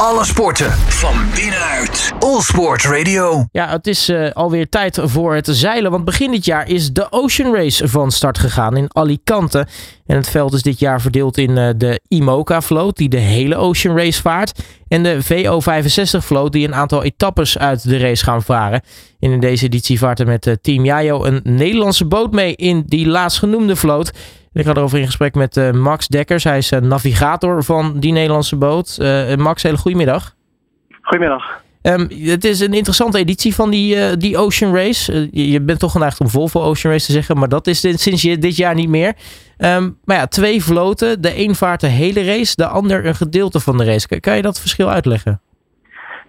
Alle sporten van binnenuit. All Sport Radio. Ja, het is uh, alweer tijd voor het zeilen. Want begin dit jaar is de Ocean Race van start gegaan in Alicante. En het veld is dit jaar verdeeld in uh, de IMOCA-vloot, die de hele Ocean Race vaart. En de VO65-vloot, die een aantal etappes uit de race gaan varen. En in deze editie vaart er met uh, Team Jajo een Nederlandse boot mee in die laatstgenoemde vloot. Ik ga erover in gesprek met uh, Max Dekkers. Hij is uh, navigator van die Nederlandse boot. Uh, Max, hele goedemiddag. Goedemiddag. Um, het is een interessante editie van die, die Ocean Race. je bent toch geneigd om Volvo Ocean Race te zeggen, maar dat is dit, sinds je, dit jaar niet meer. Um, maar ja, twee vloten. De een vaart de hele race, de ander een gedeelte van de race. Kan je dat verschil uitleggen?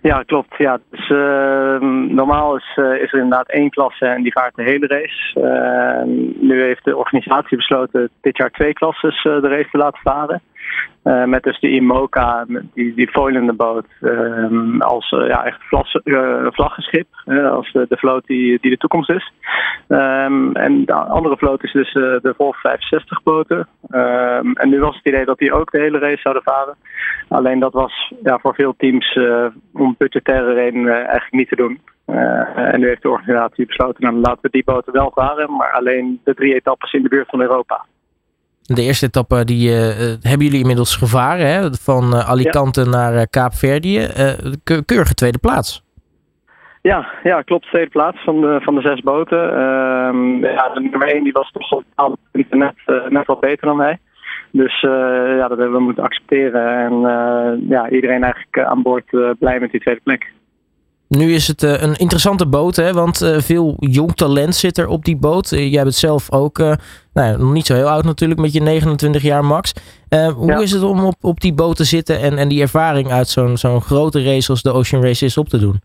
Ja, klopt. Ja, dus, uh, normaal is, uh, is er inderdaad één klasse en die vaart de hele race. Uh, nu heeft de organisatie besloten dit jaar twee klasses eh, de race te laten varen. Uh, met dus de IMOCA, die, die foilende boot, uh, als ja, echt vlaggenschip. als de, de vloot die, die de toekomst is. Um, en de andere vloot is dus de Volvo 65 boten. Um, en nu was het idee dat die ook de hele race zouden varen. Alleen dat was ja, voor veel teams om budgettaire redenen eigenlijk niet te doen. en nu heeft de organisatie besloten, nou, laten we die boten wel varen, maar alleen de drie etappes in de buurt van Europa. De eerste etappe die, uh, hebben jullie inmiddels gevaren, hè? van uh, Alicante ja. naar uh, Kaapverdië. keurige tweede plaats. Ja, ja, klopt. Tweede plaats van de, van de zes boten. Ehm, ja, de nummer één die was toch op het net, net wat beter dan wij. Dus ja, dat hebben we moeten accepteren. En ja, iedereen eigenlijk aan boord blij met die tweede plek. Nu is het een interessante boot, hè? want veel jong talent zit er op die boot. Jij bent zelf ook nou ja, nog niet zo heel oud natuurlijk, met je 29 jaar max. hoe ja. is het om op, op die boot te zitten en, en die ervaring uit zo'n zo'n grote race als de Ocean Race is op te doen?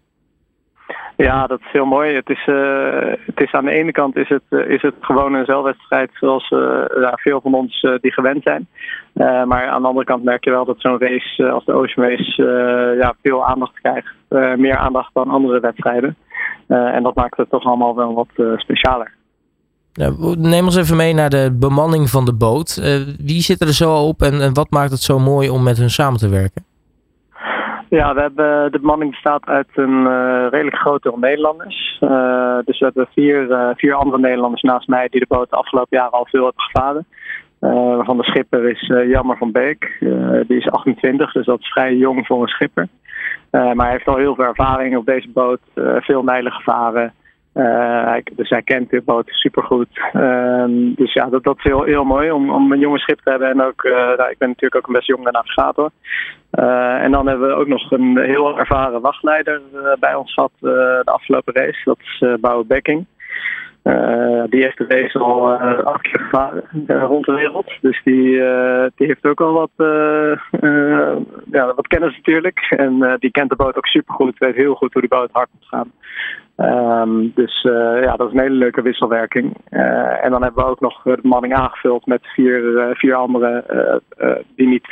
Ja, dat is heel mooi. Het is, uh, het is aan de ene kant is het, uh, is het gewoon een zelfwedstrijd zoals ja, veel van ons die gewend zijn. maar aan de andere kant merk je wel dat zo'n race als de Ocean Race ja, veel aandacht krijgt. meer aandacht dan andere wedstrijden. en dat maakt het toch allemaal wel wat specialer. Ja, neem ons even mee naar de bemanning van de boot. wie zit er zo op en, en wat maakt het zo mooi om met hun samen te werken? Ja, we hebben, de bemanning bestaat uit een uh, redelijk grote Nederlanders. Uh, dus we hebben vier, uh, vier andere Nederlanders naast mij die de boot de afgelopen jaren al veel hebben gevaren. waarvan de schipper is Jammer van Beek. die is 28, dus dat is vrij jong voor een schipper. maar hij heeft al heel veel ervaring op deze boot. veel mijlen gevaren. Uh, dus hij kent de boot supergoed. Uh, dus ja, dat, dat is heel, heel mooi om, om een jonge schip te hebben. En ook, uh, nou, ik ben natuurlijk ook een best jonge navigator. en dan hebben we ook nog een heel ervaren wachtleider bij ons gehad de afgelopen race. Dat is Bouwe Bekking. Die heeft de race al acht keer gevaren rond de wereld. Dus die, die heeft ook al wat, ja, wat kennis natuurlijk. En die kent de boot ook supergoed. Weet heel goed hoe die boot hard moet gaan. Um, dus uh, ja, dat is een hele leuke wisselwerking. Uh, en dan hebben we ook nog de manning aangevuld met vier, uh, vier anderen die niet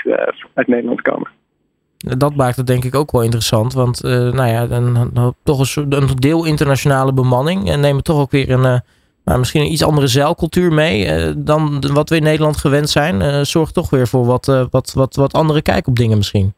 uit Nederland komen. Dat maakt het denk ik ook wel interessant, want nou ja, een, toch een, deel internationale bemanning en nemen toch ook weer een, nou, misschien een iets andere zeilcultuur mee dan wat we in Nederland gewend zijn. zorgt toch weer voor wat, wat, wat, wat andere kijk op dingen misschien.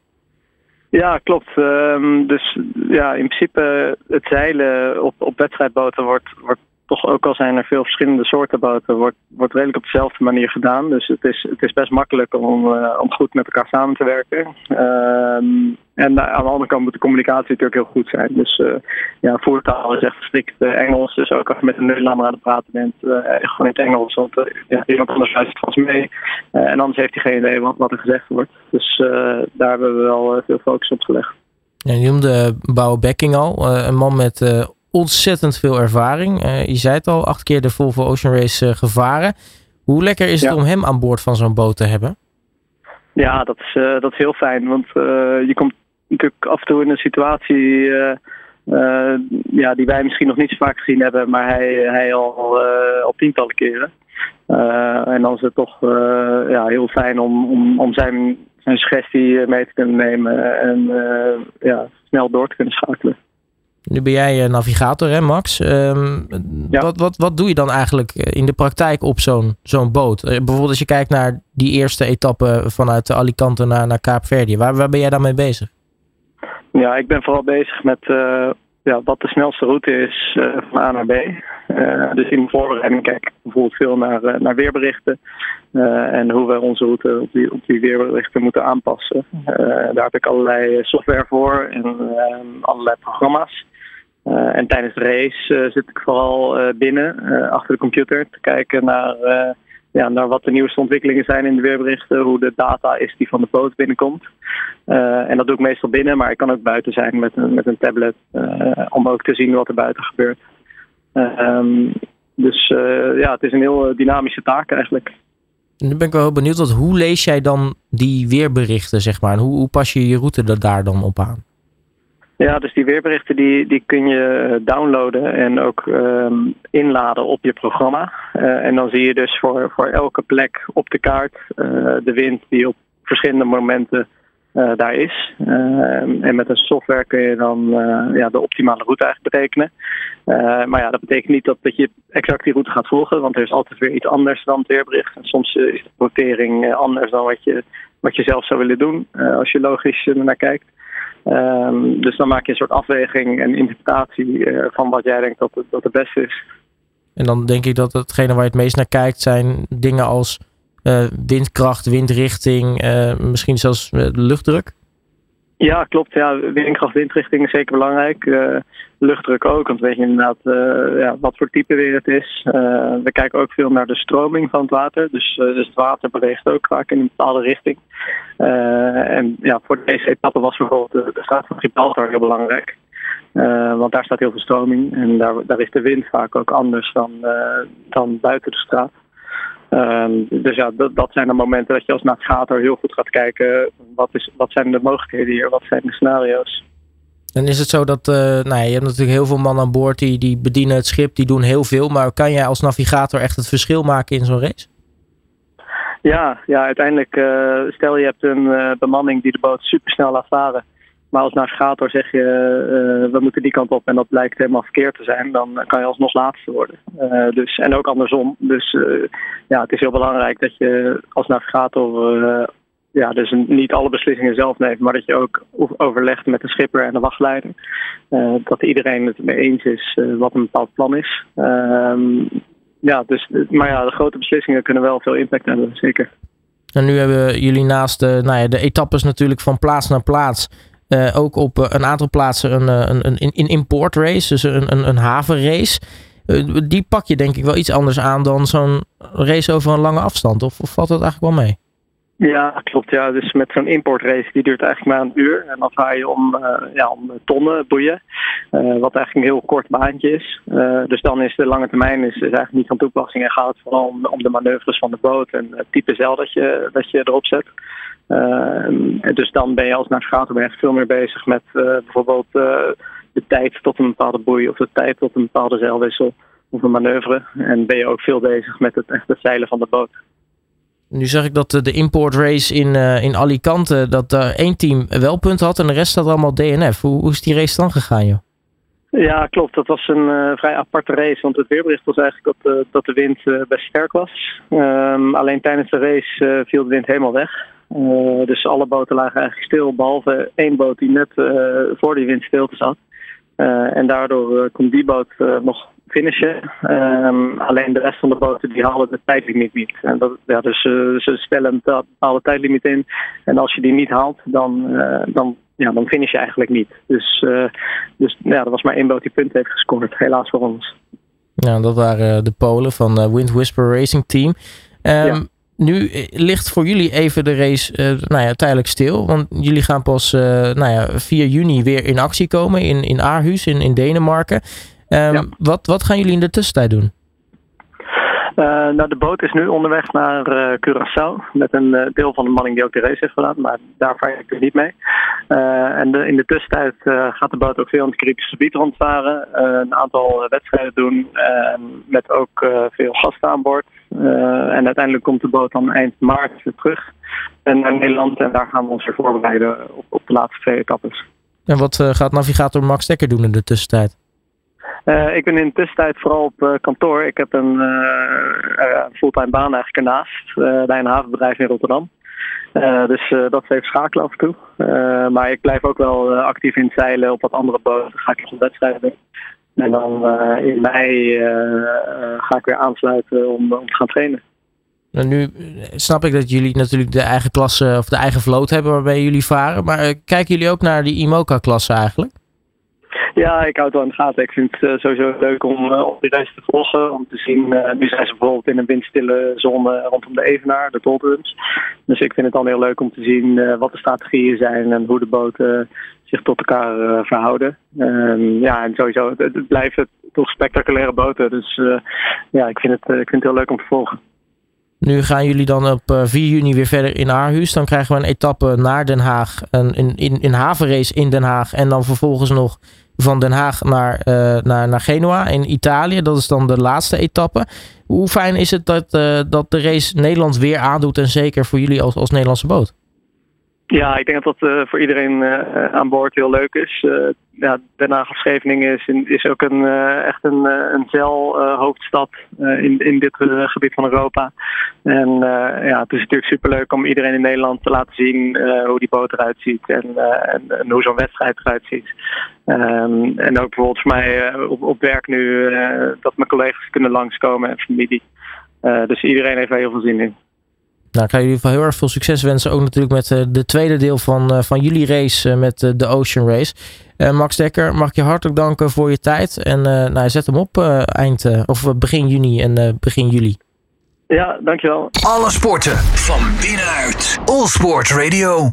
Ja, klopt. Um, dus ja, in principe het zeilen op, op wedstrijdboten wordt, wordt toch ook al zijn er veel verschillende soorten boten, wordt, wordt redelijk op dezelfde manier gedaan. Dus het is, het is best makkelijk om, uh, om goed met elkaar samen te werken. Um, en aan de andere kant moet de communicatie natuurlijk heel goed zijn. Dus uh, ja, voertaal is echt strikt Engels. Dus ook als je met een Nederlander aan het praten bent, gewoon in het Engels. Want ja, iemand anders luistert vast mee. en anders heeft hij geen idee wat, wat er gezegd wordt. Dus daar hebben we wel veel focus op gelegd. Ja, je noemde Bouw Bekking al, een man met ontzettend veel ervaring. Uh, je zei het al, acht keer de Volvo Ocean Race uh, gevaren. Hoe lekker is het om hem aan boord van zo'n boot te hebben? Ja, dat is, uh, dat is heel fijn. Want je komt natuurlijk af en toe in een situatie ja, die wij misschien nog niet zo vaak gezien hebben, maar hij, hij al op tientallen keren. en dan is het toch ja, heel fijn om, om, om zijn, zijn suggestie mee te kunnen nemen en ja, snel door te kunnen schakelen. Nu ben jij navigator, hè, Max? Um, ja. wat, wat, wat doe je dan eigenlijk in de praktijk op zo'n zo'n boot? Bijvoorbeeld als je kijkt naar die eerste etappe vanuit Alicante naar, naar Kaapverdië. Waar, waar ben jij dan mee bezig? Ja, ik ben vooral bezig met ja, wat de snelste route is van A naar B. dus in de voorbereiding kijk ik bijvoorbeeld veel naar, naar weerberichten en hoe we onze route op die, op die weerberichten moeten aanpassen. daar heb ik allerlei software voor en allerlei programma's. Uh, en tijdens de race uh, zit ik vooral uh, binnen, achter de computer, te kijken naar, ja, naar wat de nieuwste ontwikkelingen zijn in de weerberichten, hoe de data is die van de boot binnenkomt. en dat doe ik meestal binnen, maar ik kan ook buiten zijn met een, met een tablet om ook te zien wat er buiten gebeurt. Um, dus ja, het is een heel dynamische taak eigenlijk. Nu ben ik wel benieuwd, wat, hoe lees jij dan die weerberichten, zeg maar? En hoe, hoe pas je je route daar dan op aan? Ja, dus die weerberichten die, die kun je eh, downloaden en ook um, inladen op je programma. Uh, en dan zie je dus voor, voor elke plek op de kaart uh, de wind die op verschillende momenten daar is. en met een software kun je dan ja, de optimale route eigenlijk betekenen. maar ja, dat betekent niet dat, dat je exact die route gaat volgen, want er is altijd weer iets anders dan het weerbericht. En soms is de rotering anders dan wat je, wat je zelf zou willen doen, als je logisch naar kijkt. Um, dus dan maak je een soort afweging en interpretatie uh, van wat jij denkt dat het, dat het beste is. En dan denk ik dat hetgene waar je het meest naar kijkt zijn dingen als uh, windkracht, windrichting, uh, misschien zelfs luchtdruk. Ja, klopt. Ja, windkracht, windrichting is zeker belangrijk. Uh, luchtdruk ook, want weet je inderdaad uh, ja, wat voor type weer het is. Uh, we kijken ook veel naar de stroming van het water. Dus, dus het water beweegt ook vaak in een bepaalde richting. en ja, voor deze etappe was bijvoorbeeld de, de straat van Gibraltar heel belangrijk. want daar staat heel veel stroming en daar, daar is de wind vaak ook anders dan, dan buiten de straat. Um, dus ja, dat, dat, zijn de momenten dat je als navigator heel goed gaat kijken. Wat, is, wat zijn de mogelijkheden hier? Wat zijn de scenario's? En is het zo dat, uh, nou ja, je hebt natuurlijk heel veel mannen aan boord die, die bedienen het schip, die doen heel veel. Maar kan jij als navigator echt het verschil maken in zo'n race? Ja, ja uiteindelijk, uh, stel je hebt een uh, bemanning die de boot supersnel laat varen. Maar als navigator zeg je, uh, we moeten die kant op en dat blijkt helemaal verkeerd te zijn, dan kan je alsnog laatste worden. Uh, dus, en ook andersom. Dus uh, ja, het is heel belangrijk dat je als navigator ja, dus niet alle beslissingen zelf neemt, maar dat je ook overlegt met de schipper en de wachtleider. dat iedereen het mee eens is wat een bepaald plan is. Ehm, ja, dus, maar ja, de grote beslissingen kunnen wel veel impact hebben, zeker. En nu hebben jullie naast de, nou ja, de etappes natuurlijk van plaats naar plaats uh, ook op uh, een aantal plaatsen een, uh, een, een, een import race, dus een, een, een havenrace. die pak je denk ik wel iets anders aan dan zo'n race over een lange afstand. Of valt dat eigenlijk wel mee? Ja, klopt. Ja. Dus met zo'n importrace, die duurt eigenlijk maar een uur. En dan ga je om, ja, om tonnen boeien. wat eigenlijk een heel kort baantje is. dus dan is de lange termijn is, is eigenlijk niet van toepassing. En gaat het vooral om, om de manoeuvres van de boot en het type zeil dat je, dat je erop zet. Dus dan ben je als navigator echt veel meer bezig met bijvoorbeeld de tijd tot een bepaalde boei of de tijd tot een bepaalde zeilwissel of een manoeuvre. En ben je ook veel bezig met het echte zeilen van de boot. Nu zag ik dat de import race in, in Alicante, dat uh, één team wel punten had en de rest had allemaal DNF. Hoe, hoe is die race dan gegaan joh? Ja, klopt. Dat was een uh, vrij aparte race. Want het weerbericht was eigenlijk dat, uh, dat de wind uh, best sterk was. Um, alleen tijdens de race viel de wind helemaal weg. Uh, dus alle boten lagen eigenlijk stil, behalve één boot die net uh, voor die wind stilte zat. Uh, en daardoor kon die boot nog finishen. Um, alleen de rest van de boten die halen de tijdlimiet niet. En dat, ja, dus ze stellen een bepaalde tijdlimiet in. En als je die niet haalt, dan, dan, ja, dan finish je eigenlijk niet. Dus, dus ja, er was maar één boot die punten heeft gescoord, helaas voor ons. Ja, dat waren de Polen van Wind Whisper Racing Team. Um, ja. Nu eh, ligt voor jullie even de race uh, nou ja, tijdelijk stil. Want jullie gaan pas uh, nou ja, 4 juni weer in actie komen in, in Aarhus in, in Denemarken. Um, ja. wat, wat gaan jullie in de tussentijd doen? Uh, nou, de boot is nu onderweg naar uh, Curaçao. Met een uh, deel van de manning die ook de race heeft gedaan. Maar daar vaar ik dus niet mee. en de, in de tussentijd gaat de boot ook veel in het Caribisch gebied rondvaren. een aantal wedstrijden doen. met ook veel gasten aan boord. en uiteindelijk komt de boot dan eind maart weer terug. En naar Nederland. En daar gaan we ons weer voorbereiden op, op de laatste twee etappes. En wat gaat navigator Max Dekker doen in de tussentijd? Uh, ik ben in de tussentijd vooral op uh, kantoor. Ik heb een uh, fulltime baan eigenlijk ernaast bij een havenbedrijf in Rotterdam. dus dat is even schakelen af en toe. maar ik blijf ook wel actief in zeilen op wat andere boten. Ga ik nog wedstrijden. En dan in mei ga ik weer aansluiten om, om te gaan trainen. Nou, nu snap ik dat jullie natuurlijk de eigen klasse of de eigen vloot hebben waarbij jullie varen. Maar kijken jullie ook naar die IMOCA-klasse eigenlijk? Ja, ik hou het wel in de gaten. Ik vind het uh, sowieso leuk om, uh, die reis te volgen. Om te zien, uh, nu zijn ze bijvoorbeeld in een windstille zone rondom de Evenaar, de doldrums. Dus ik vind het dan heel leuk om te zien wat de strategieën zijn en hoe de boten zich tot elkaar verhouden. Ehm, ja, en sowieso, het, het blijven toch spectaculaire boten. Dus ja, ik vind, het, ik vind het heel leuk om te volgen. Nu gaan jullie dan op 4 juni weer verder in Aarhus. Dan krijgen we een etappe naar Den Haag. Een, in, in, in havenrace in Den Haag. En dan vervolgens nog van Den Haag naar, uh, naar, naar Genua in Italië. Dat is dan de laatste etappe. Hoe fijn is het dat, uh, dat de race Nederland weer aandoet en zeker voor jullie als, als Nederlandse boot? Ja, ik denk dat dat uh, voor iedereen aan boord heel leuk is ja, Den Haag of is, is ook een, echt een, een zeilhoofdstad in, in dit gebied van Europa. En ja, het is natuurlijk superleuk om iedereen in Nederland te laten zien hoe die boot eruit ziet en, en, hoe zo'n wedstrijd eruit ziet. Um, en ook bijvoorbeeld voor mij op, op werk nu dat mijn collega's kunnen langskomen en familie. dus iedereen heeft er heel veel zin in. Nou, ik ga jullie heel erg veel succes wensen. Ook natuurlijk met uh, de tweede deel van, uh, van jullie race uh, met de Ocean Race. Max Dekker, mag ik je hartelijk danken voor je tijd. En nou, zet hem op eind, of begin juni en begin juli. Ja, dankjewel. Alle sporten van binnenuit. All Sport Radio.